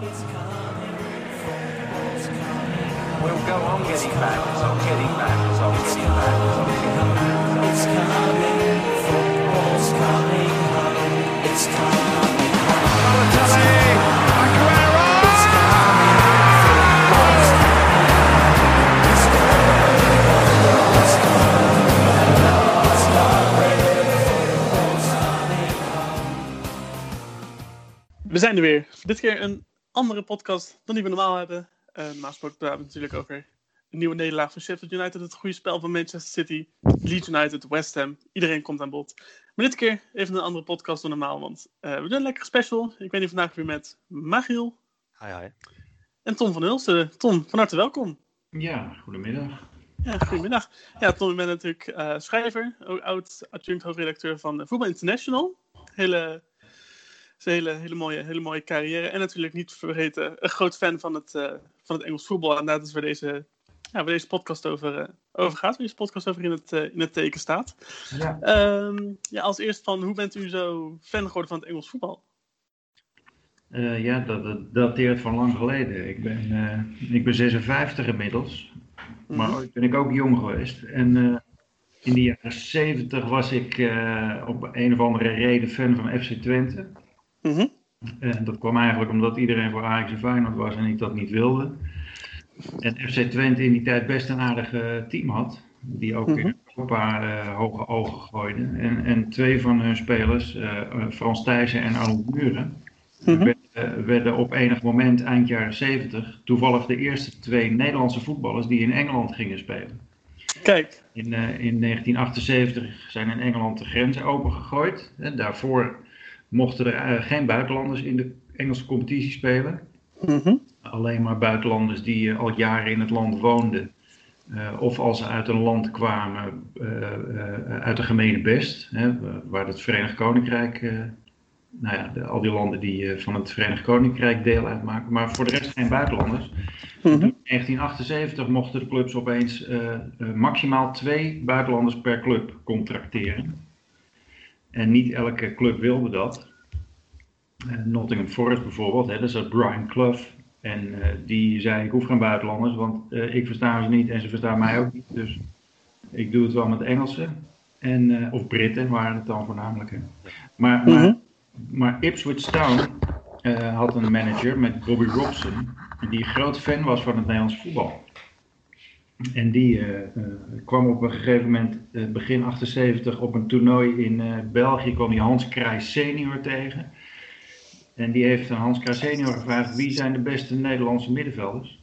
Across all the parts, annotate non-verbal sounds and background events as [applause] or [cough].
We'll go on getting back, on getting back, on getting back, it's on getting back. It's coming, football's coming home. It's coming home. It's coming, football's coming It's coming, it's coming, it's coming, football's coming We zijn er weer. Dit keer een andere podcast dan die we normaal hebben. Uh, normaal gesproken praten we natuurlijk over een nieuwe nederlaag van Sheffield United, het goede spel van Manchester City, Leeds United, West Ham. Iedereen komt aan bod. Maar dit keer even een andere podcast dan normaal, want eh, we doen een lekkere special. Ik ben hier vandaag weer met Magiel Hi, hi. en Tom van Hulsten. Tom, van harte welkom. Ja, goedemiddag. Ja, goedemiddag. Ja, Tom, ik ben natuurlijk eh, schrijver, ook oud adjunct hoofdredacteur van eh, Voetbal International. Hele, zijn hele, hele, mooie, hele mooie carrière. En natuurlijk niet te vergeten, een groot fan van het, eh, van het Engels voetbal. En dat is waar deze, ja, waar deze podcast over, eh, over gaat, waar deze podcast over in het, eh, in het teken staat. Ja. Ehm, ja, als eerst van, hoe bent u zo fan geworden van het Engels voetbal? Ja, dat, dat dateert van lang geleden. Ik ben, ik ben 56 inmiddels. Maar Mhm. ooit ben ik ook jong geweest. En in de jaren 70 was ik op een of andere reden fan van FC Twente. Mhm. En dat kwam eigenlijk omdat iedereen voor Ajax en Feyenoord was en ik dat niet wilde. En FC Twente in die tijd best een aardig eh, team had. Die ook Mhm. in Europa eh, hoge ogen gooiden. En, en twee van hun spelers, eh, eh, Frans Thijssen en Arnold Muren, Mhm. werden, werden op enig moment eind jaren 70 toevallig de eerste twee Nederlandse voetballers die in Engeland gingen spelen. Kijk. In, eh, in 1978 zijn in Engeland de grenzen opengegooid. En daarvoor mochten er eh, geen buitenlanders in de Engelse competitie spelen. Mhm. Alleen maar buitenlanders die eh, al jaren in het land woonden. eh, of als ze uit een land kwamen, uit de gemene best, hè, waar het Verenigd Koninkrijk, nou ja, de- al die landen die van het Verenigd Koninkrijk deel uitmaken, maar voor de rest geen buitenlanders. Mhm. In 1978 mochten de clubs opeens maximaal twee buitenlanders per club contracteren. En niet elke club wilde dat. Eh, Nottingham Forest bijvoorbeeld, hè, daar zat Brian Clough. En eh, die zei, ik hoef geen buitenlanders, want eh, ik versta ze niet en ze verstaan mij ook niet. Dus ik doe het wel met Engelsen. En, of Britten waren het dan voornamelijk. Hè. Maar, maar, Mhm. maar Ipswich Town had een manager met Bobby Robson, die groot fan was van het Nederlands voetbal. En die eh, eh, kwam op een gegeven moment, eh, begin 78, op een toernooi in België, kwam hij Hans Kraaij senior tegen. En die heeft aan Hans Kraaij senior gevraagd, wie zijn de beste Nederlandse middenvelders?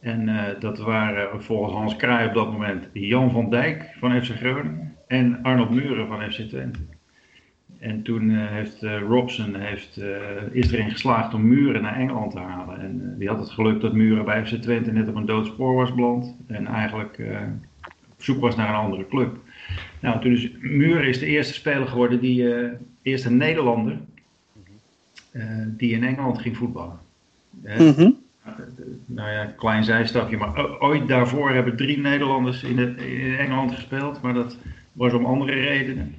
En dat waren volgens Hans Kraaij op dat moment Jan van Dijk van FC Groningen en Arnold Muren van FC Twente. En toen eh, heeft eh, Robson heeft, eh, is erin geslaagd om Muren naar Engeland te halen. En die had het geluk dat Muren bij FC Twente net op een dood spoor was beland. En eigenlijk op zoek was naar een andere club. Nou, toen is Muren is de eerste speler geworden, die eerste Nederlander, die in Engeland ging voetballen. Mhm. nou ja, klein zijstapje, maar ooit daarvoor hebben drie Nederlanders in, de, in Engeland gespeeld, maar dat was om andere redenen.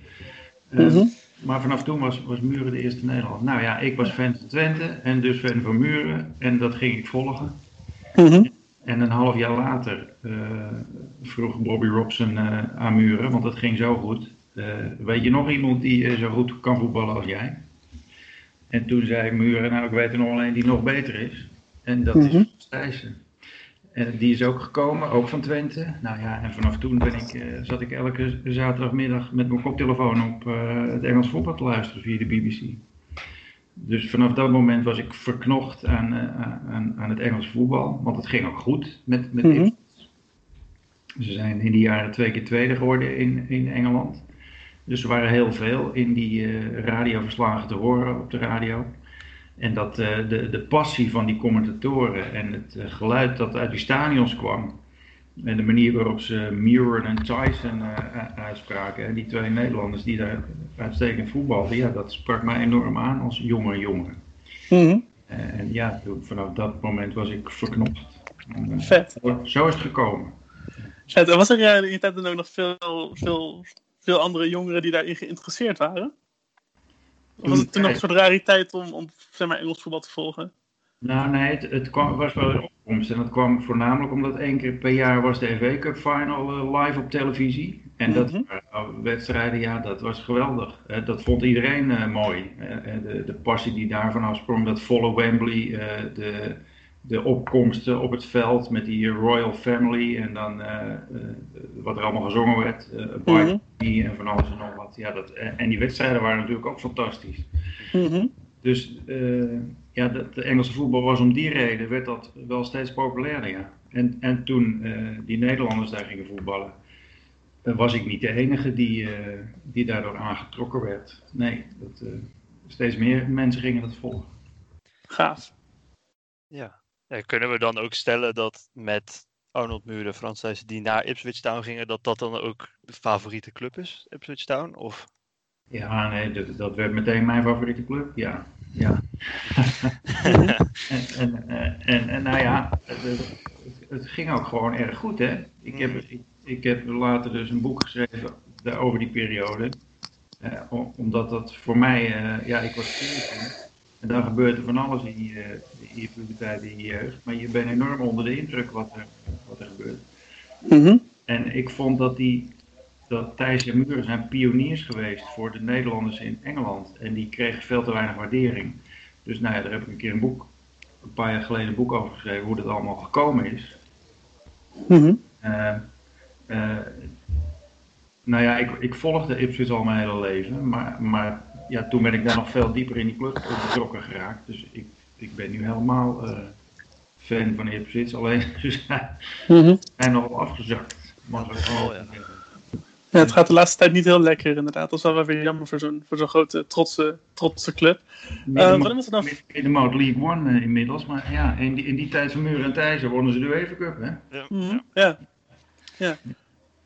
Mhm. Maar vanaf toen was, was Muren de eerste Nederlander. Nou ja, ik was fan van Twente en dus fan van Muren en dat ging ik volgen. Mhm. En een half jaar later eh, vroeg Bobby Robson eh, aan Muren, want dat ging zo goed. eh, weet je nog iemand die zo goed kan voetballen als jij? En toen zei Muren, nou ik weet er nog alleen die nog beter is. En dat Mhm. is Frans Thijssen. En die is ook gekomen, ook van Twente. Nou ja, en vanaf toen ben ik, eh, zat ik elke zaterdagmiddag met mijn koptelefoon op eh, het Engels voetbal te luisteren via de BBC. Dus vanaf dat moment was ik verknocht aan, eh, aan, aan het Engels voetbal. Want het ging ook goed met, met. Ipswich. Ze zijn in die jaren twee keer tweede geworden in, in Engeland. Dus er waren heel veel in die eh, radioverslagen te horen op de radio. En dat eh, de, de passie van die commentatoren en het eh, geluid dat uit die stadions kwam. En de manier waarop ze Muren en Tyson eh, uitspraken. En die twee Nederlanders die daar uitstekend voetbalden. Ja, dat sprak mij enorm aan als jonge jongen. Mhm. En ja, vanaf dat moment was ik. En, eh, Vet. zo- is het gekomen. Vet. En was er in die tijd dan ook nog veel, veel, veel andere jongeren die daarin geïnteresseerd waren? Was het toen nog een soort rariteit om, om zeg maar, Engels voetbal te volgen? Nou nee, het, het kwam, was wel een opkomst. En dat kwam voornamelijk omdat één keer per jaar was de FA Cup Final eh, live op televisie. En dat Mhm. wedstrijden, ja, dat was geweldig. Eh, dat vond iedereen eh, mooi. De, de passie die daarvan afsprong, dat volle Wembley, de, de opkomsten op het veld met die Royal Family en dan eh, eh, wat er allemaal gezongen werd. Bye en van alles en nog wat. Ja, dat, en, en die wedstrijden waren natuurlijk ook fantastisch. Mhm. Dus eh, ja, de, de Engelse voetbal was om die reden, werd dat wel steeds populairder, ja. En, en toen eh, die Nederlanders daar gingen voetballen, was ik niet de enige die, eh, die daardoor aangetrokken werd. Nee, dat, eh, steeds meer mensen gingen dat volgen. Gaaf. Ja. Ja, kunnen we dan ook stellen dat met Arnold Muren, Frans Thijssen, die naar Ipswich Town gingen, dat dat dan ook de favoriete club is, Ipswich Town? Of... Ja, nee, dat, dat werd meteen mijn favoriete club, ja. ja. [laughs] en, en, eh, en, en nou ja, het, het, het ging ook gewoon erg goed, hè. Ik heb, ik, ik heb later dus een boek geschreven daar over die periode. Eh, om- omdat dat voor mij, eh, ja, ik was 14. En dan gebeurt er van alles in je, je puberteit, in je jeugd. Maar je bent enorm onder de indruk wat er, wat er gebeurt. Mhm. En ik vond dat, die, dat Thijs en Muren zijn pioniers geweest voor de Nederlanders in Engeland. En die kregen veel te weinig waardering. Dus nou ja, daar heb ik een keer een boek, een paar jaar geleden een boek over geschreven, hoe dat allemaal gekomen is. Mhm. Eh, eh, nou ja, ik, ik volgde Ipswich al mijn hele leven, maar, maar ja, toen ben ik daar nog veel dieper in die club betrokken geraakt. Dus ik, ik ben nu helemaal eh, fan van Ipswich, alleen ze zijn, zijn nogal afgezakt. Mag ik wel Oh, ja. het gaat de laatste tijd niet heel lekker, inderdaad. Dat is wel weer jammer voor zo'n voor zo'n grote, trotse, trotse club. Middenmoot- wanneer was het dan? Middenmoot League One eh, inmiddels, maar ja, in die, in die tijd van Muren en Thijssen wonnen ze de UEFA Cup, hè? Ja, Mhm. ja. Ja. Ja.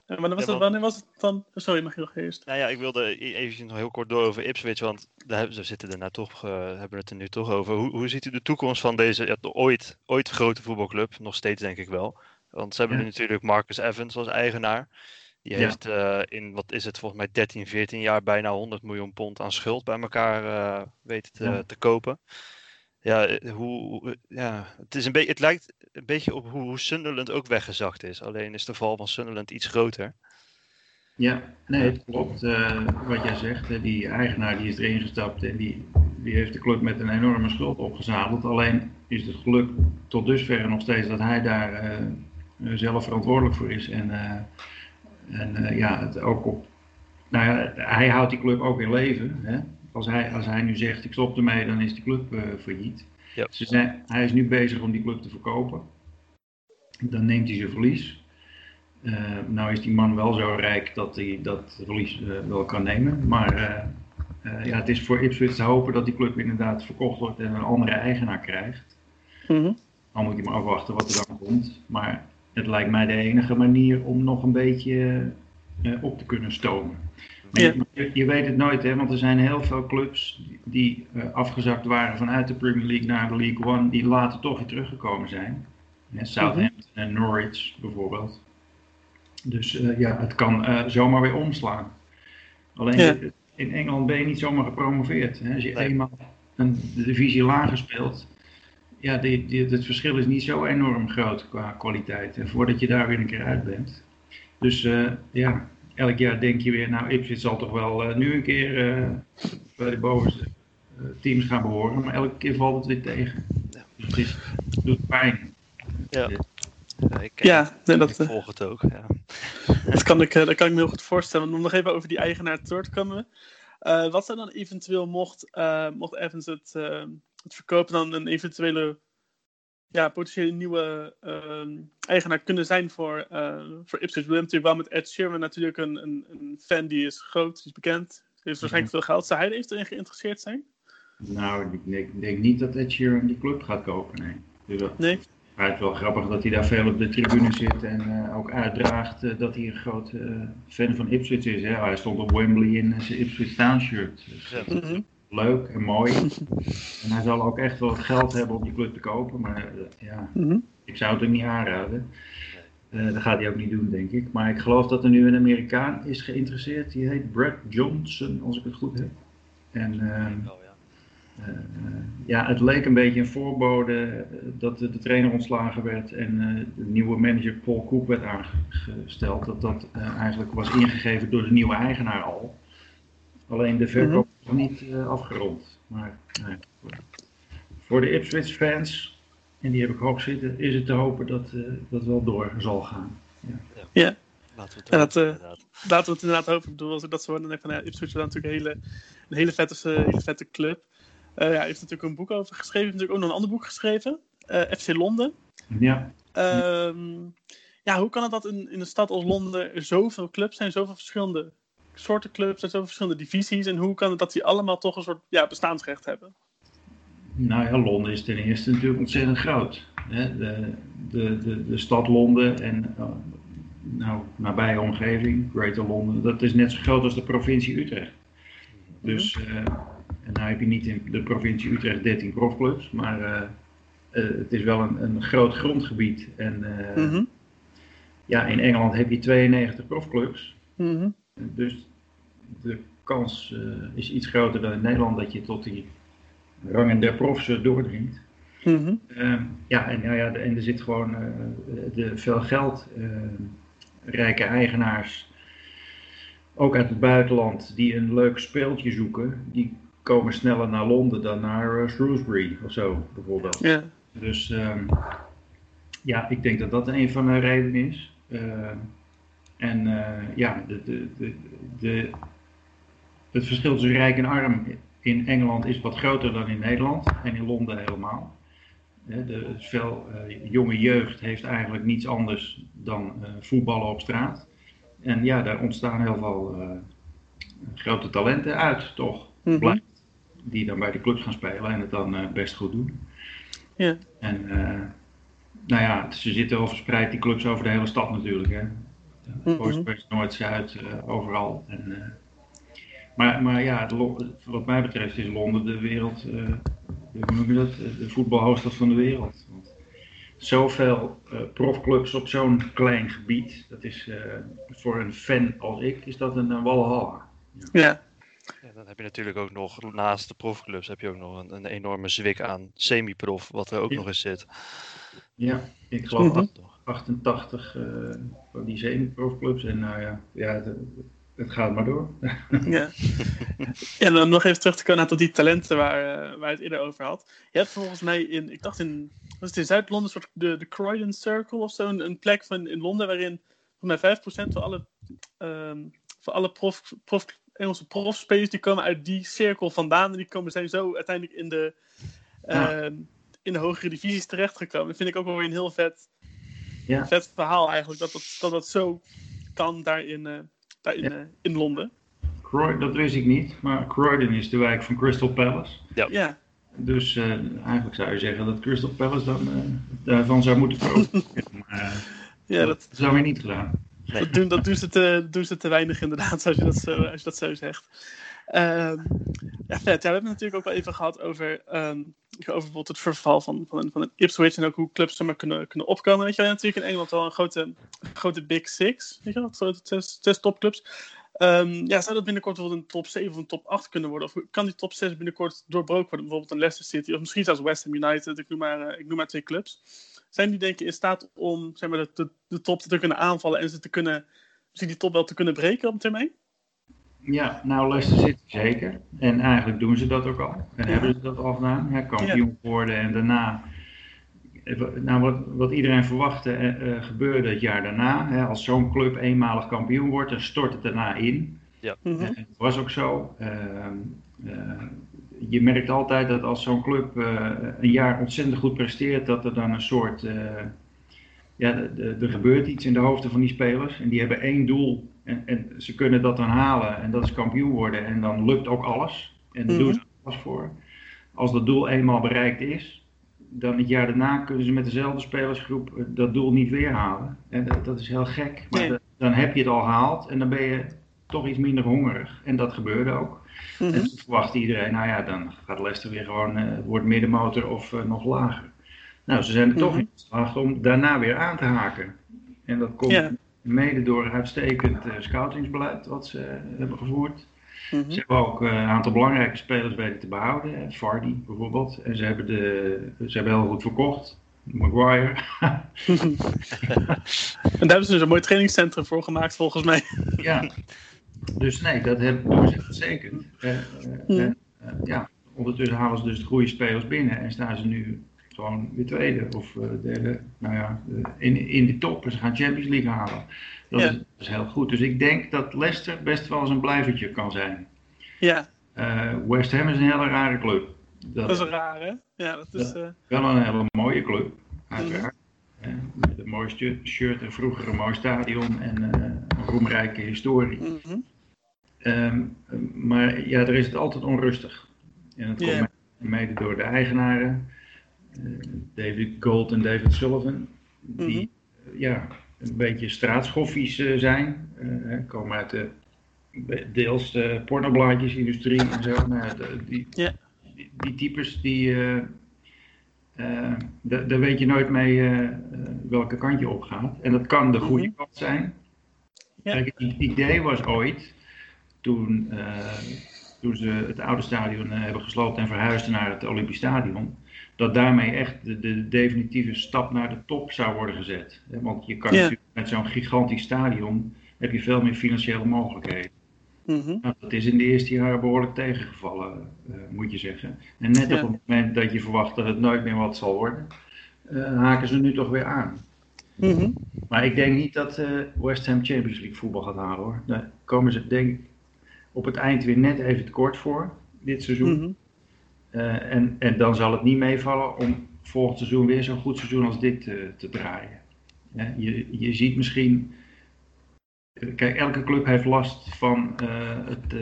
En wanneer was, Ja, het, want- wanneer was het dan? Sorry, mag je nog eerst? Nou ja, ik wilde e- eventjes nog heel kort door over Ipswich, want daar hebben, ze zitten er nou toch, eh, hebben we het er nu toch over. Hoe, hoe ziet u de toekomst van deze ja, ooit, ooit grote voetbalclub? Nog steeds denk ik wel. Want ze hebben Ja. natuurlijk Marcus Evans als eigenaar. Die heeft eh, in, wat is het, volgens mij 13, 14 jaar bijna 100 miljoen pond aan schuld bij elkaar eh, weten te, te kopen. Ja, eh, hoe, hoe- ja het, is een beetje het lijkt een beetje op hoe, Sunderland ook weggezakt is. Alleen is de val van Sunderland iets groter. Ja, nee, het klopt eh, wat jij zegt. Hè. Die eigenaar die is erin gestapt en die, die heeft de club met een enorme schuld opgezadeld. Alleen is het geluk tot dusver nog steeds dat hij daar eh, eh, zelf verantwoordelijk voor is. En, eh, en eh, ja, het ook op. Nou ja, hij houdt die club ook in leven. Hè. Als, hij, als hij nu zegt ik stop ermee, dan is die club eh, failliet. Ja. Ze zijn, hij is nu bezig om die club te verkopen. Dan neemt hij zijn verlies. Eh, nou is die man wel zo rijk dat hij dat verlies eh, wel kan nemen. Maar eh, eh, ja, het is voor Ipswich te hopen dat die club inderdaad verkocht wordt en een andere eigenaar krijgt. Mhm. Dan moet je maar afwachten wat er dan komt. Maar het lijkt mij de enige manier om nog een beetje eh, op te kunnen stomen. Ja. je, je weet het nooit, hè, want er zijn heel veel clubs die, eh, afgezakt waren vanuit de Premier League naar de League One, die later toch weer teruggekomen zijn. Hè, Southampton en Norwich bijvoorbeeld. Dus eh, ja, het kan eh, zomaar weer omslaan. Alleen Ja. in Engeland ben je niet zomaar gepromoveerd. Hè. Als je Nee. eenmaal een divisie lager speelt, ja, die, die, het verschil is niet zo enorm groot qua kwaliteit. En voordat je daar weer een keer uit bent. Dus ja, elk jaar denk je weer, nou, Ipswich zal toch wel eh, nu een keer eh, bij de bovenste eh, teams gaan behoren. Maar elke keer valt het weer tegen. Ja. Dus het, is, het doet pijn. Ja, ik, Ja, nee, ik dat, eh, volg het ook. Ja. [laughs] dat, kan ik, dat kan ik me heel goed voorstellen. Om nog even over die eigenaar te komen. Eh, wat zou dan eventueel, mocht, eh, mocht Evans het, eh, het verkopen, dan een eventuele ja, potentiële nieuwe ehm, eigenaar kunnen zijn voor, eh voor Ipswich? We hebben natuurlijk wel met Ed Sheeran natuurlijk een, een, een fan die is groot, die is bekend. Die heeft waarschijnlijk veel geld. Zou hij er eventueel in geïnteresseerd zijn? Nou, ik denk, niet dat Ed Sheeran die club gaat kopen, nee. Dus dat, Nee? Maar het is wel grappig dat hij daar veel op de tribune zit en eh, ook uitdraagt eh, dat hij een groot fan van Ipswich is. Hè? Hij stond op Wembley in zijn Ipswich Town shirt. Dus, Ja. is Mhm. Leuk en mooi. [laughs] en hij zal ook echt wel het geld hebben om die club te kopen, maar eh, ja, Mhm. ik zou het hem niet aanraden. Eh, dat gaat hij ook niet doen, denk ik. Maar ik geloof dat er nu een Amerikaan is geïnteresseerd. Die heet Brad Johnson, als ik het goed heb. En ehm, Wel, ja. eh, eh, ja, het leek een beetje een voorbode dat de, de trainer ontslagen werd en eh, de nieuwe manager Paul Cook werd aangesteld. Dat dat eh, eigenlijk was ingegeven door de nieuwe eigenaar al. Alleen de verkoop nog niet eh, afgerond. Maar nee, voor- de Ipswich fans, en die heb ik hoog zitten, is het te hopen dat eh, dat wel door zal gaan. Ja, Laten we het Ja, dat, doen, eh, inderdaad. laten we het inderdaad hopen. Ik bedoel, als ik dat zo hoor, dan denk ik van ja, Ipswich is natuurlijk een hele, een hele, vette, hele vette club. Eh, ja, hij heeft natuurlijk een boek over geschreven. Hij heeft natuurlijk ook nog een ander boek geschreven. eh, FC Londen. Ja, Ehm, ja, hoe kan het dat in, in een stad als Londen er zoveel clubs zijn, zoveel verschillende soorten clubs en zoveel verschillende divisies? En hoe kan het dat die allemaal toch een soort ja, bestaansrecht hebben? Nou ja, Londen is ten eerste natuurlijk ontzettend groot. Hè? De, de, de, de stad Londen en uh, nou, nabije omgeving, Greater Londen, dat is net zo groot als de provincie Utrecht. Dus, eh, en nou heb je niet in de provincie Utrecht 13 profclubs, maar eh, eh, het is wel een, een groot grondgebied. En eh, Mhm, ja, in Engeland heb je 92 profclubs. mhm, Dus de kans eh, is iets groter dan in Nederland dat je tot die rangen der profs doordringt. mhm, Ehm, ja, en, nou ja, en er zit gewoon eh, de veel geld, eh, rijke eigenaars, ook uit het buitenland, die een leuk speeltje zoeken, die komen sneller naar Londen dan naar Shrewsbury of zo, bijvoorbeeld. ja, Dus ehm, ja, ik denk dat dat een van de redenen is. Ehm, en ja, de, de, de, de, het verschil tussen rijk en arm in Engeland is wat groter dan in Nederland en in Londen helemaal. De, veel eh, jonge jeugd heeft eigenlijk niets anders dan eh, voetballen op straat. En ja, daar ontstaan heel veel eh, grote talenten uit, toch? mhm, Blijkt. Die dan bij de clubs gaan spelen en het dan best goed doen. ja, En nou ja, ze zitten wel verspreid, die clubs over de hele stad natuurlijk. Hè. Mhm. Oost, West, Noord, Zuid, overal. En, maar, maar ja, wat mij betreft is Londen de wereld, eh, hoe noem je dat, de voetbalhoofdstad van de wereld. Want zoveel eh, profclubs op zo'n klein gebied, dat is eh, voor een fan als ik, is dat een, een walhalla. ja, Ja, dan heb je natuurlijk ook nog, naast de profclubs, heb je ook nog een, een enorme zwik aan semi-prof, wat er ook Ja. nog eens zit. Ja, ik geloof Mhm. Toch? 88 eh, van die semi-profclubs en nou ja, ja het gaat maar door. [laughs] ja. En dan nog even terug te komen naar tot die talenten waar, eh, waar je het eerder over had. Je hebt volgens mij in, ik dacht in, was het in Zuid-Londen, een soort de, de Croydon Circle of zo, een, een plek van, in Londen waarin volgens mij 5% van alle, ehm, van alle prof, prof, Engelse profspelers die komen uit die cirkel vandaan en die komen, zijn zo uiteindelijk in de, Ja. ehm, in de hogere divisies terechtgekomen. Dat vind ik ook wel weer een heel vet, Ja. vet verhaal eigenlijk, dat dat, dat, dat zo kan daar in, eh, daar in, Ja. eh, in Londen. Croy, dat wist ik niet, maar Croydon is de wijk van Crystal Palace. Ja, Dus eh, eigenlijk zou je zeggen dat Crystal Palace dan eh, daarvan zou moeten profiteren. [laughs] maar ja dat, dat zou weer niet gedaan. Nee. Dat doen, dat doen, ze te, doen ze te weinig inderdaad, als je dat zo, als je dat zo zegt. Ehm, ja, we hebben het natuurlijk ook wel even gehad over, ehm, over bijvoorbeeld het verval van, van, van een Ipswich en ook hoe clubs er maar kunnen, kunnen opkomen. Weet je, natuurlijk in Engeland wel een grote, grote Big Six, weet je wel, grote zes, topclubs. Ehm, ja, zou dat binnenkort bijvoorbeeld een top 7 of een top 8 kunnen worden? Of kan die top 6 binnenkort doorbroken worden? Bijvoorbeeld een Leicester City of misschien zelfs West Ham United. Ik noem maar, eh, ik noem maar twee clubs. Zijn die denk je in staat om zeg maar, de, de, de top te kunnen aanvallen en ze te kunnen, misschien die top wel te kunnen breken op termijn? Ja, nou Leicester City zeker. En eigenlijk doen ze dat ook al. En Ja. hebben ze dat al gedaan. Ja, kampioen worden en daarna... Nou, wat, wat iedereen verwachtte eh, eh, gebeurde het jaar daarna. Hè, als zo'n club eenmalig kampioen wordt, dan stort het daarna in. Mhm. En dat was ook zo. Ehm, eh, je merkt altijd dat als zo'n club een jaar ontzettend goed presteert, dat er dan een soort. ja, er gebeurt iets in de hoofden van die spelers. En die hebben één doel. En, en ze kunnen dat dan halen. En dat is kampioen worden. En dan lukt ook alles. En daar doen ze alles voor. Als dat doel eenmaal bereikt is, dan het jaar daarna kunnen ze met dezelfde spelersgroep eh, dat doel niet weer halen. En dat, dat is heel gek. Maar Nee. dan heb je het al gehaald en dan ben je toch iets minder hongerig. En dat gebeurde ook. Mhm. En toen verwachtte iedereen, nou ja, dan gaat Leicester weer gewoon, eh, wordt middenmotor of eh, nog lager. Nou, ze zijn er toch Mhm. in geslaagd om daarna weer aan te haken. En dat komt Ja. Mede door uitstekend eh, scoutingsbeleid wat ze eh, hebben gevoerd. Mhm. Ze hebben ook eh, een aantal belangrijke spelers weten te behouden. hè. Vardy bijvoorbeeld. En ze hebben, de, ze hebben heel goed verkocht. Maguire. [laughs] En daar hebben ze dus een mooi trainingscentrum voor gemaakt, volgens mij. [laughs] ja. Dus nee, dat hebben ze echt zeker. Ja. en, eh, ja. Ondertussen halen ze dus de goede spelers binnen. En staan ze nu gewoon weer tweede of eh, derde. Nou ja, eh, in, in de top. En ze gaan Champions League halen. Dat, Ja. is, dat is heel goed. Dus ik denk dat Leicester best wel eens een blijvertje kan zijn. Ja, Eh, West Ham is een hele rare club. dat is raar, hè? Ja, dat is... Wel een hele mooie club, uiteraard. Eh, met een mooi stu- shirt en vroeger een mooi stadion en een roemrijke historie. mhm. Ehm, maar ja, er is het altijd onrustig. En dat komt mede door de eigenaren, David Gold en David Sullivan, die eh, ja, een beetje straatschoffies eh, zijn. Eh, komen uit de deels de pornoblaadjesindustrie en zo. Nou, die, die, die types, die, da- daar weet je nooit mee welke kant je op gaat. En dat kan de goede Mhm. kant zijn. Ja. Kijk, het idee was ooit, toen, toen ze het oude stadion hebben gesloopt en verhuisden naar het Olympisch Stadion, dat daarmee echt de, de definitieve stap naar de top zou worden gezet. Want je kan Ja. natuurlijk met zo'n gigantisch stadion heb je veel meer financiële mogelijkheden. Mhm. Nou, dat is in de eerste jaren behoorlijk tegengevallen, eh, moet je zeggen. En net Ja. op het moment dat je verwacht dat het nooit meer wat zal worden, eh, haken ze nu toch weer aan. Mhm. Maar ik denk niet dat eh, West Ham Champions League voetbal gaat halen hoor. Daar komen ze denk ik op het eind weer net even tekort voor, dit seizoen. Mhm. Eh, en, en dan zal het niet meevallen om volgend seizoen weer zo'n goed seizoen als dit eh, te draaien. Ja, je, je ziet misschien. eh, Kijk, elke club heeft last van eh, het,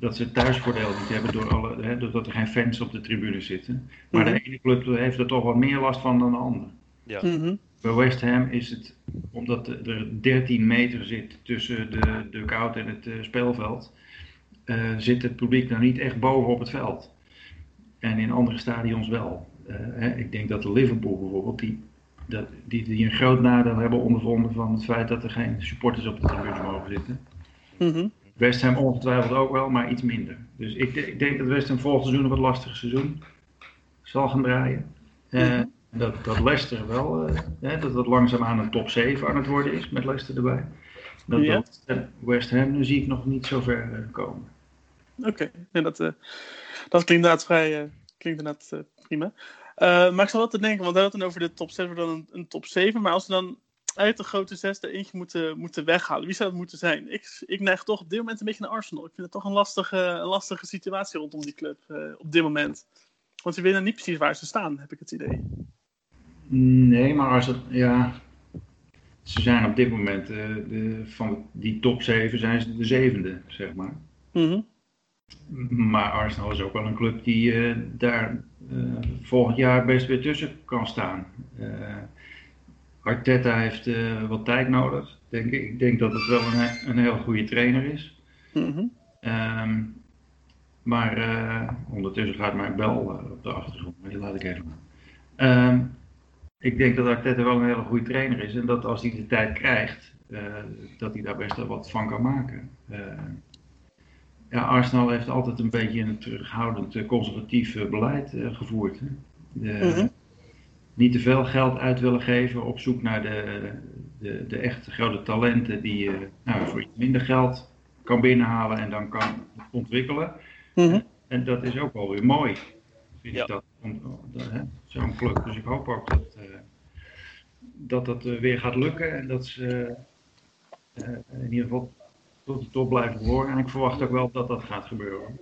dat ze het thuisvoordeel niet hebben door alle, hè, doordat er geen fans op de tribune zitten. Maar Mhm. de ene club heeft er toch wat meer last van dan de andere. Ja. Mhm. Bij West Ham is het, omdat er 13 meter zit tussen de dugout en het speelveld, eh, zit het publiek nou niet echt boven op het veld. En in andere stadions wel. Eh, hè, ik denk dat de Liverpool bijvoorbeeld, die, dat, die, die een groot nadeel hebben ondervonden van het feit dat er geen supporters op de tribune mogen zitten. Mhm. West Ham ongetwijfeld ook wel, maar iets minder. Dus ik, ik denk dat West Ham volgend seizoen een wat lastig seizoen zal gaan draaien. Eh, Mhm. dat, dat Leicester wel, eh, hè, dat het langzaamaan een top 7 aan het worden is, met Leicester erbij. Dat, dat West Ham nu zie ik nog niet zo ver komen. Oké, dat, eh, dat klinkt inderdaad vrij eh, klinkt inderdaad, eh, prima. Maar ik zal wel te denken, want we hadden het over de top 7, dan een, een top 7. Maar als we dan uit de grote 6 er eentje moeten, moeten weghalen, wie zou het moeten zijn? Ik, ik neig toch op dit moment een beetje naar Arsenal. Ik vind het toch een lastige, een lastige situatie rondom die club op dit moment. Want ze weten niet precies waar ze staan, heb ik het idee. Nee, maar als het, ja, ze zijn op dit moment, de, van die top 7 zijn ze de zevende, zeg maar. Mhm. Maar Arsenal is ook wel een club die eh, daar eh, volgend jaar best weer tussen kan staan. Eh, Arteta heeft wat tijd nodig, denk ik. Ik denk dat het wel een, een heel goede trainer is. Mhm. Ehm, maar ondertussen gaat mijn bel op de achtergrond. Maar die laat ik even. Ehm, ik denk dat Arteta wel een hele goede trainer is. En dat als hij de tijd krijgt, dat hij daar best wel wat van kan maken. Ja, Arsenal heeft altijd een beetje een terughoudend, eh, conservatief eh, beleid eh, gevoerd. Hè? De, Mhm. Niet te veel geld uit willen geven, op zoek naar de, de, de echte grote talenten die je nou, voor iets minder geld kan binnenhalen en dan kan ontwikkelen. Mhm. En dat is ook wel weer mooi. Vind Ja. ik dat, Zo'n club. Dus ik hoop ook dat eh, dat, dat weer gaat lukken en dat ze eh, in ieder geval tot de top blijven behoren. En ik verwacht ook wel dat dat gaat gebeuren.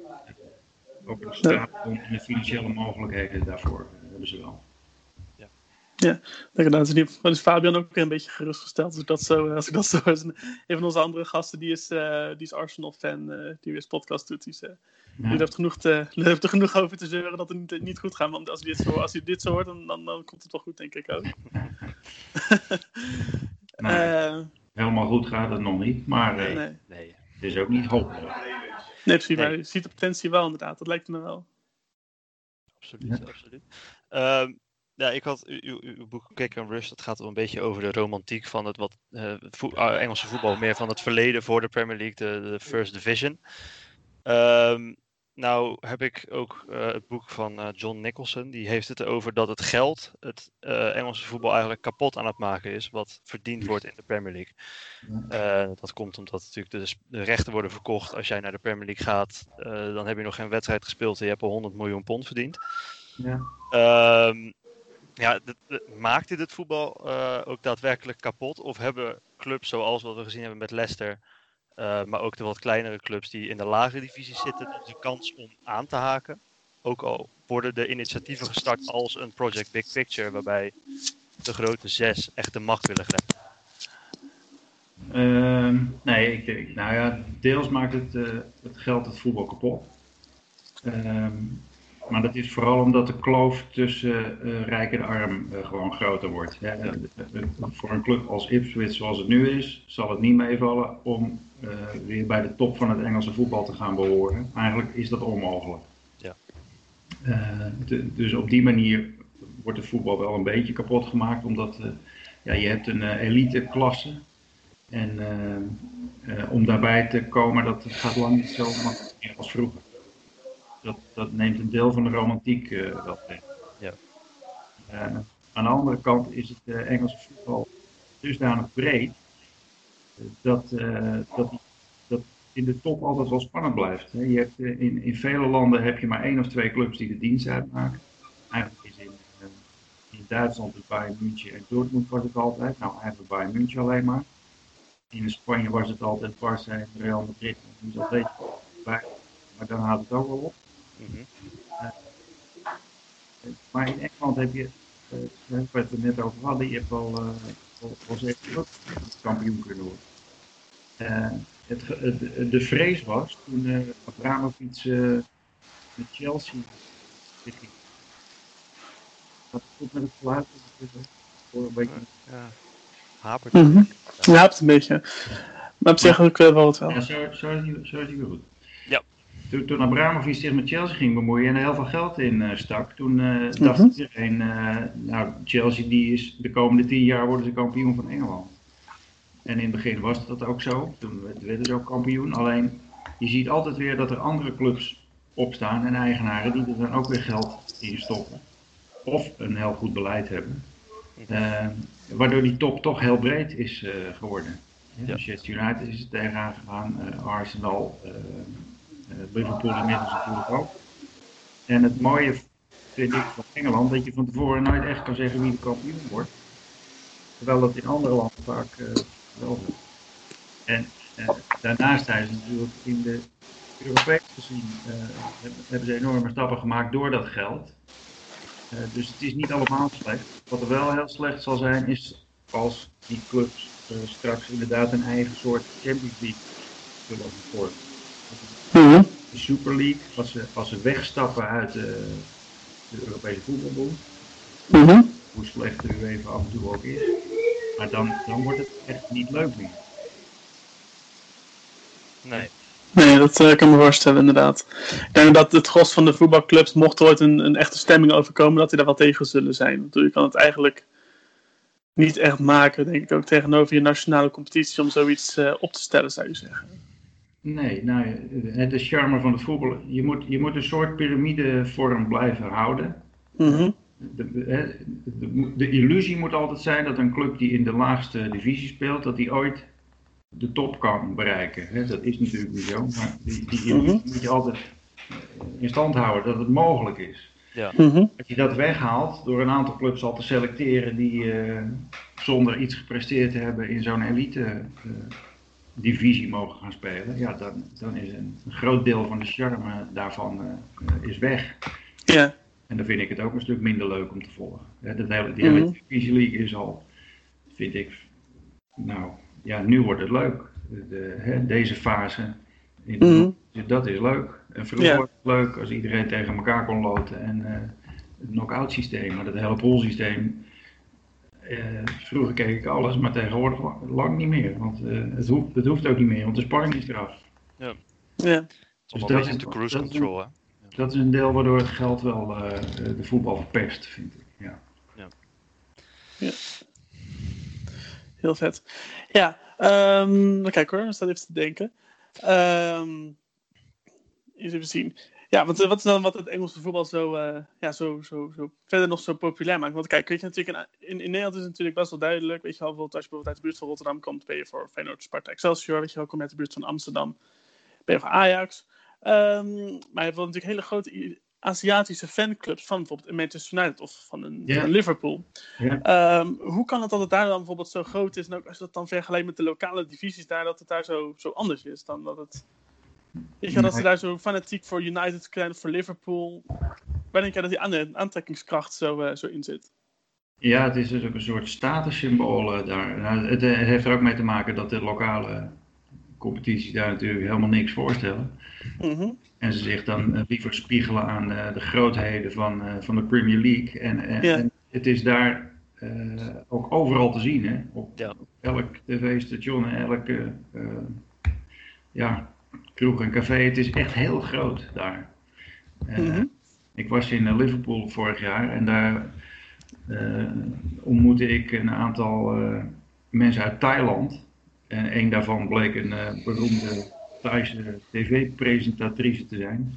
Ook de straat en de financiële mogelijkheden daarvoor eh, hebben ze wel. Is, niet, dan is Fabian ook weer een beetje gerustgesteld. Als ik dat zo, eh, als ik dat zo is. Een van onze andere gasten, die is, eh, die is Arsenal-fan, eh, die weer podcast doet. Die, is, eh, Ja. die heeft, genoeg te, [laughs] die heeft er genoeg over te zeuren dat het niet, niet goed gaat. Want als hij dit zo, als hij dit zo hoort, dan, dan, dan komt het wel goed, denk ik ook. [laughs] [laughs] helemaal goed gaat het nog niet, maar eh, nee. Nee. het is ook niet hopeloos. nee, precies. Nee. Maar je ziet de potentie wel, inderdaad. Dat lijkt me wel. Absoluut, absoluut. Ehm, Ja, ik had uw, uw, uw boek Kick and Rush, dat gaat wel een beetje over de romantiek van het wat eh, ah, Engelse voetbal, meer van het verleden voor de Premier League, de, de First Division. Ehm, nou heb ik ook eh, het boek van eh, John Nicholson, die heeft het over dat het geld het eh, Engelse voetbal eigenlijk kapot aan het maken is, wat verdiend wordt in de Premier League. Dat komt omdat natuurlijk de, rechten worden verkocht. Als jij naar de Premier League gaat, dan heb je nog geen wedstrijd gespeeld en je hebt al 100 miljoen pond verdiend. Ja. Ehm, ja, maakt dit het voetbal ook daadwerkelijk kapot? Of hebben clubs zoals wat we gezien hebben met Leicester, eh, maar ook de wat kleinere clubs die in de lagere divisie zitten, de kans om aan te haken? Ook al worden de initiatieven gestart als een Project Big Picture, waarbij de grote zes echt de macht willen grijpen. Ehm, nee, ik denk, nou ja, deels maakt het, eh, het geld het voetbal kapot. Ehm, maar dat is vooral omdat de kloof tussen eh, rijk en arm eh, gewoon groter wordt. Ja, eh, voor een club als Ipswich zoals het nu is, zal het niet meevallen om weer bij de top van het Engelse voetbal te gaan behoren. Eigenlijk is dat onmogelijk. Ja. De- dus op die manier wordt het voetbal wel een beetje kapot gemaakt, omdat ja, je hebt een elite klasse. En om daarbij te komen, dat gaat lang niet zo makkelijk als vroeger. Dat, dat neemt een deel van de romantiek eh wel weg. Ja. Aan de andere kant is het eh, Engelse voetbal dusdanig breed eh, dat, dat, dat in de top altijd wel spannend blijft. Hè. Je hebt, in, in vele landen heb je maar één of twee clubs die de dienst uitmaken. Eigenlijk is in, in Duitsland het Bayern München en Dortmund was het altijd. Nou, eigenlijk Bayern München alleen maar. In Spanje was het altijd Barça en Real Madrid. Dus dat weet je bij. Maar dan houdt het ook wel op. Mhm. Maar in Engeland heb je, eh, waar we het er net over hadden, je hebt al, eh, al, al zeker ook kampioen kunnen worden. Eh, het, het, de vrees was toen eh Abramovic eh, met Chelsea ging. Dat is goed met het geluid. Voor een beetje. Ja. Hapert. Mhm. Ja, het een beetje. Maar op zich ook wel wat wel. Ja, zo, zo, is die, zo is die weer goed. Toen, toen Abramovic zich met Chelsea ging bemoeien en er heel veel geld in eh, stak, toen eh, dacht Mhm. iedereen, eh, nou Chelsea die is de komende tien jaar worden ze kampioen van Engeland. En in het begin was dat ook zo, toen werd- werden ze ook kampioen. Alleen je ziet altijd weer dat er andere clubs opstaan en eigenaren die er dan ook weer geld in stoppen. Of een heel goed beleid hebben. Waardoor die top toch heel breed is eh, geworden. Ja. Manchester United is er tegenaan gegaan, eh, Arsenal, Liverpool inmiddels natuurlijk ook. En het mooie vind ik van Engeland, dat je van tevoren nooit echt kan zeggen wie de kampioen wordt. Terwijl dat in andere landen vaak eh, wel is. En eh, daarnaast zijn ze natuurlijk in de Europees gezien, eh, hebben, ze enorme stappen gemaakt door dat geld. Eh, dus het is niet allemaal slecht. Wat er wel heel slecht zal zijn, is als die clubs eh, straks inderdaad een eigen soort Champions League zullen vormen. Mhm. De Super League, als ze, als ze wegstappen uit de, de Europese voetbalbond, Mhm. hoe slecht de UEFA af en toe ook is, maar dan, dan wordt het echt niet leuk meer. Nee. Nee, dat eh, kan ik me voorstellen, inderdaad. Ik denk dat het gros van de voetbalclubs, mocht er ooit een, een echte stemming overkomen, dat die daar wel tegen zullen zijn. Want je kan het eigenlijk niet echt maken, denk ik, ook tegenover je nationale competitie om zoiets eh, op te stellen, zou je zeggen. Nee, nou, het de charme van het voetbal, je moet, je moet een soort piramidevorm blijven houden. Mhm. De, de, hè, de, de illusie moet altijd zijn dat een club die in de laagste divisie speelt, dat die ooit de top kan bereiken. Hè, dat is natuurlijk niet zo, maar die, die illusie moet je altijd eh, in stand houden dat het mogelijk is. Mhm. Als je dat weghaalt door een aantal clubs al te selecteren die eh, zonder iets gepresteerd te hebben in zo'n elite eh, divisie mogen gaan spelen, ja, dan, dan is een, een groot deel van de charme daarvan eh, is weg. Ja. En dan vind ik het ook een stuk minder leuk om te volgen. Dat hele, die hele Mhm. Divisie League is al, vind ik, nou ja, nu wordt het leuk. De, hè, deze fase, in de Mhm. dat is leuk. En vroeger Ja. was het leuk als iedereen tegen elkaar kon loten en eh, het knock-out systeem, maar dat hele poolsysteem. Eh, vroeger keek ik alles, maar tegenwoordig la- lang niet meer. Want eh, het, hoeft, het hoeft ook niet meer, want de spanning is eraf. Ja. Is allemaal dat is- de cruise dat is- control, hè? Dat is een deel waardoor het geld wel eh, de voetbal verpest, vind ik. Ja. Heel vet. Ja, ehm kijk hoor, we staan even te denken. Ehm eens even zien. Ja, want eh, wat is dan wat het Engelse voetbal zo, eh, ja, zo, zo, zo verder nog zo populair maakt? Want kijk, weet je natuurlijk, in, in, Nederland is het natuurlijk best wel duidelijk. Weet je wel, bijvoorbeeld als je bijvoorbeeld uit de buurt van Rotterdam komt, ben je voor Feyenoord, Sparta, Excelsior. Weet je wel, kom je uit de buurt van Amsterdam, ben je voor Ajax. Ehm, maar je hebt wel natuurlijk hele grote Aziatische fanclubs van bijvoorbeeld Manchester United of van een, van Liverpool. Ehm, hoe kan het dat het daar dan bijvoorbeeld zo groot is? En ook als je dat dan vergelijkt met de lokale divisies daar, dat het daar zo, zo anders is dan dat het. Je wel, dat ze daar zo fanatiek voor United zijn, voor Liverpool. Waar denk jij dat die aan- aantrekkingskracht zo, eh, zo in zit? Ja, het is dus ook een soort statussymbool eh, daar. Nou, het, eh, het heeft er ook mee te maken dat de lokale competities daar natuurlijk helemaal niks voorstellen. Mhm. En ze zich dan liever spiegelen aan eh, de grootheden van, eh, van de Premier League. En, en, Ja. en het is daar eh, ook overal te zien. Hè? Op Ja. elk tv-station en elke eh, ja, kroeg en café. Het is echt heel groot daar. Eh, Mhm. Ik was in eh, Liverpool vorig jaar en daar eh, ontmoette ik een aantal mensen uit Thailand. En een daarvan bleek een beroemde Thaise tv-presentatrice te zijn.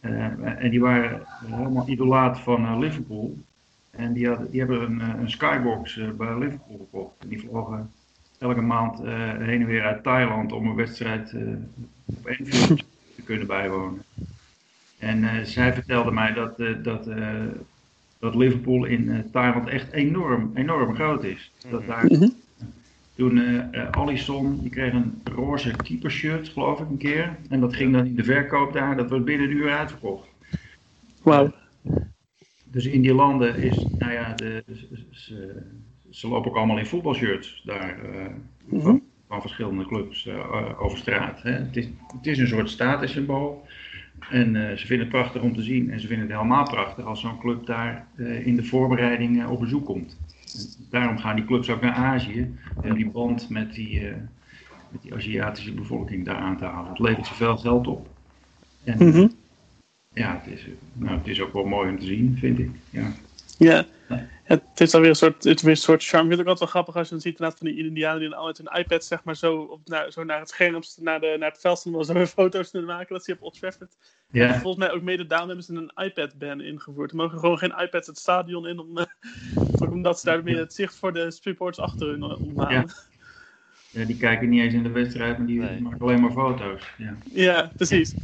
En die waren helemaal idolaat van Liverpool. En die, hadden, die hebben een, een skybox bij Liverpool gekocht. En die vlogen elke maand eh, heen en weer uit Thailand om een wedstrijd eh, op Anfield [laughs] te kunnen bijwonen. En eh, zij vertelde mij dat, eh, dat, eh, dat Liverpool in eh, Thailand echt enorm, enorm groot is. Dat daar Mhm. toen eh eh, Alisson, die kreeg een roze keepershirt, geloof ik, een keer. En dat ging dan in de verkoop daar, dat was binnen een uur uitverkocht. Wauw. Dus in die landen is, nou ja, de, ze, ze, ze lopen ook allemaal in voetbalshirts daar eh, Mhm. van, van verschillende clubs eh, over straat. Hè. Het, is, het is een soort statussymbool. En eh, ze vinden het prachtig om te zien. En ze vinden het helemaal prachtig als zo'n club daar in de voorbereiding op bezoek komt. En daarom gaan die clubs ook naar Azië. Om die band met die, met die Aziatische bevolking daar aan te halen. Het levert zoveel geld op. En Mhm. ja, het is, nou, het is ook wel mooi om te zien, vind ik. Ja. Ja. Het is alweer een soort, het is weer een soort charme. Ik vind het ook altijd wel grappig als je dan ziet inderdaad van die Indianen die dan met hun iPad zeg maar zo, op, naar, zo naar het scherm, naar, de, naar het veld staan om zo weer [laughs] foto's te maken. Dat zie je op Old Trafford. En volgens mij ook mede daarom hebben ze een iPad-ban ingevoerd. Er mogen gewoon geen iPads het stadion in, om, [laughs] omdat ze daarmee het zicht voor de supporters achter hun eh, omhalen. Ja. Ja, die kijken niet eens in de wedstrijd, maar die Nee. maken alleen maar foto's. Ja. Ja, precies.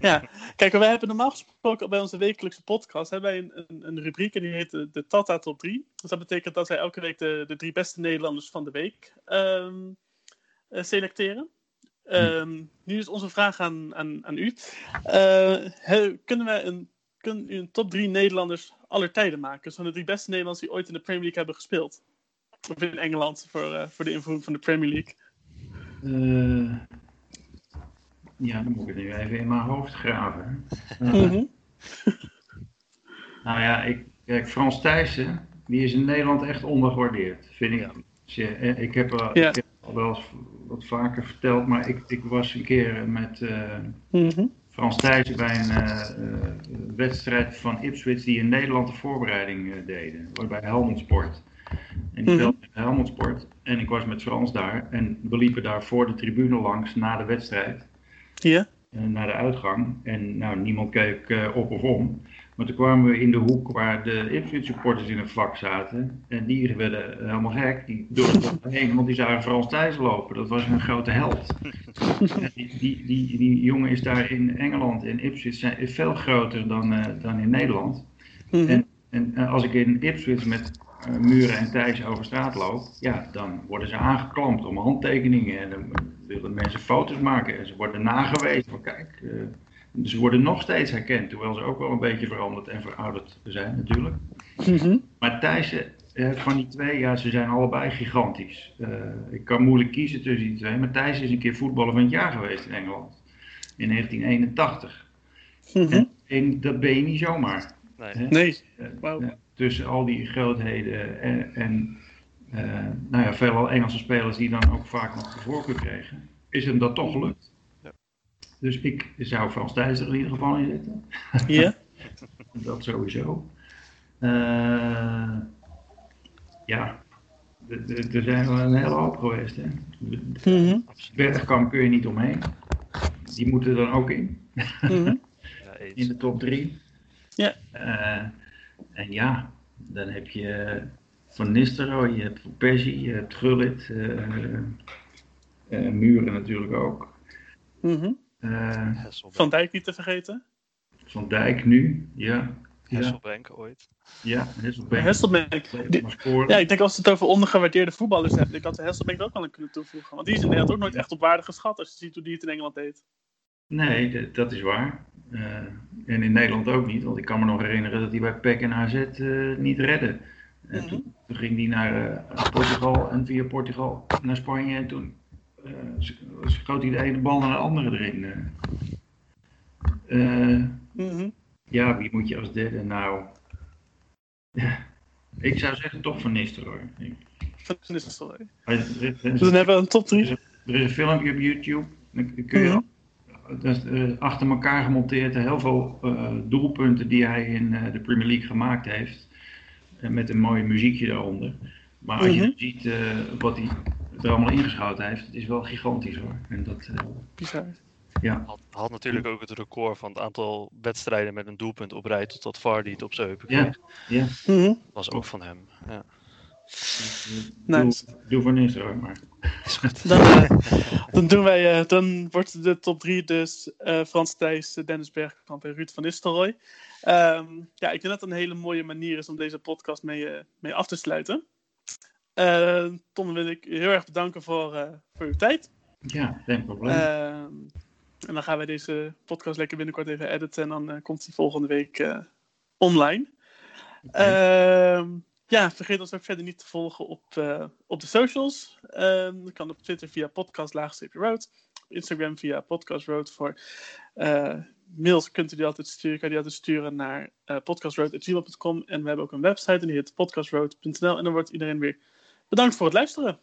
Ja. Kijk, wij hebben normaal gesproken bij onze wekelijkse podcast hebben wij een, een, een rubriek en die heet de, de Tata Top 3. Dus dat betekent dat wij elke week de, de drie beste Nederlanders van de week ehm, eh, selecteren. Ehm, nu is onze vraag aan, aan, aan u. Eh, he- kunnen wij een, kunnen u een top 3 Nederlanders aller tijden maken? Dus van de drie beste Nederlanders die ooit in de Premier League hebben gespeeld. Of in Engeland voor, eh, voor de invoering van de Premier League. Eh, ja, dan moet ik het nu even in mijn hoofd graven. [laughs] Eh, Mhm. Nou ja, ik, kijk, Frans Thijssen, die is in Nederland echt ondergewaardeerd, vind ik. Ja. Dus, Ik heb, al- Ja. wel eens wat vaker verteld, maar ik, ik was een keer met eh, Mhm. Frans Thijssen bij een wedstrijd van Ipswich die in Nederland de voorbereiding eh, deden, bij Helmond Sport. En die Mhm. speelde in Helmond Sport en ik was met Frans daar en we liepen daar voor de tribune langs na de wedstrijd. Ja. eh, naar de uitgang. En nou, niemand keek eh, op of om. Maar toen kwamen we in de hoek waar de Ipswich supporters in een vak zaten. En die werden helemaal gek. Die dorsten heen, want die zagen Frans Thijs lopen. Dat was een grote held. Die, die, die, die jongen is daar in Engeland, in Ipswich, zijn, is veel groter dan, eh, dan in Nederland. Mhm. En, en eh, als ik in Ipswich met eh, Muren en Thijs over straat loop, ja, dan worden ze aangeklampt om handtekeningen. En dan willen mensen foto's maken en ze worden nagewezen. Van, kijk, eh, ze worden nog steeds herkend, terwijl ze ook wel een beetje veranderd en verouderd zijn natuurlijk. Mhm. Maar Thijs, eh, van die twee, ja, ze zijn allebei gigantisch. Eh, ik kan moeilijk kiezen tussen die twee, maar Thijs is een keer voetballer van het jaar geweest in Engeland. In 1981. Mhm. En, en dat ben je niet zomaar. Nee. hè? Nee. Eh, Wauw. eh, tussen al die grootheden en, en eh, nou ja, veelal Engelse spelers die dan ook vaak nog de voorkeur kregen, is hem dat toch gelukt. Ja. Dus ik zou Frans Thijs er in ieder geval in zitten. Ja. [laughs] Dat sowieso. Eh, ja, er zijn wel een hele hoop geweest. Hè. Absoluut. Bergkamp kun je niet omheen. Die moeten er dan ook in, mhm. In de top drie. Ja. Eh, en ja, dan heb je Van Nistelrooy, je hebt Van Persie, je hebt Gullit, eh, eh, Muren natuurlijk ook. Mhm. Eh, Van Dijk niet te vergeten. van Dijk nu, ja. Ja, Hasselbank ooit. ja Maar scoren. Ja, ik denk als we het over ondergewaardeerde voetballers hebben, ik Hasselbank er ook wel aan kunnen toevoegen. Want die is in Nederland ook nooit echt op waarde geschat als je ziet hoe die het in Engeland deed. Nee, dat is waar. Eh, en in Nederland ook niet, want ik kan me nog herinneren dat hij bij PEC en AZ eh, niet redde. En Mhm. toen, toen ging hij naar eh, Portugal en via Portugal naar Spanje en toen schoot hij de ene bal naar de andere erin. Mhm. ja, wie moet je als derde nou? [laughs] Ik zou zeggen toch Van Nistelrooy. Van Nistelrooy. Is- is- dan hebben we een top 3. Er is een filmpje op YouTube. Dan kun je dat is, eh, achter elkaar gemonteerd heel veel eh, doelpunten die hij in eh, de Premier League gemaakt heeft. En met een mooi muziekje daaronder. Maar als je Mhm. ziet eh, wat hij er allemaal ingeschoten heeft, het is wel gigantisch hoor. En dat, eh, Bizar. ja. Had, had natuurlijk ook het record van het aantal wedstrijden met een doelpunt op rij totdat Vardy het op zijn heupen Ja. kreeg. ja. Mhm. Was ook van hem. Ja. Nice. Doe, doe voor niks hoor. Maar. Is goed. Dan, eh, dan, doen wij, eh, dan wordt de top 3 dus eh, Frans Thijs, Dennis Bergkamp en Ruud van Nistelrooy. Ehm, ja, ik denk dat het een hele mooie manier is om deze podcast mee, eh, mee af te sluiten. Eh, Tom, wil ik heel erg bedanken voor, eh, voor uw tijd. Ja, geen probleem. Ehm, en dan gaan wij deze podcast lekker binnenkort even editen en dan eh, komt die volgende week eh, online. Ehm, ja, vergeet ons ook verder niet te volgen op, eh, op de socials. Dat kan op Twitter via podcast Instagram via podcast road. Voor eh, mails kunt u die altijd sturen. Kan je die altijd sturen naar uh, podcastroad.gmail.com. En we hebben ook een website en die heet podcastroad.nl. En dan wordt iedereen weer bedankt voor het luisteren.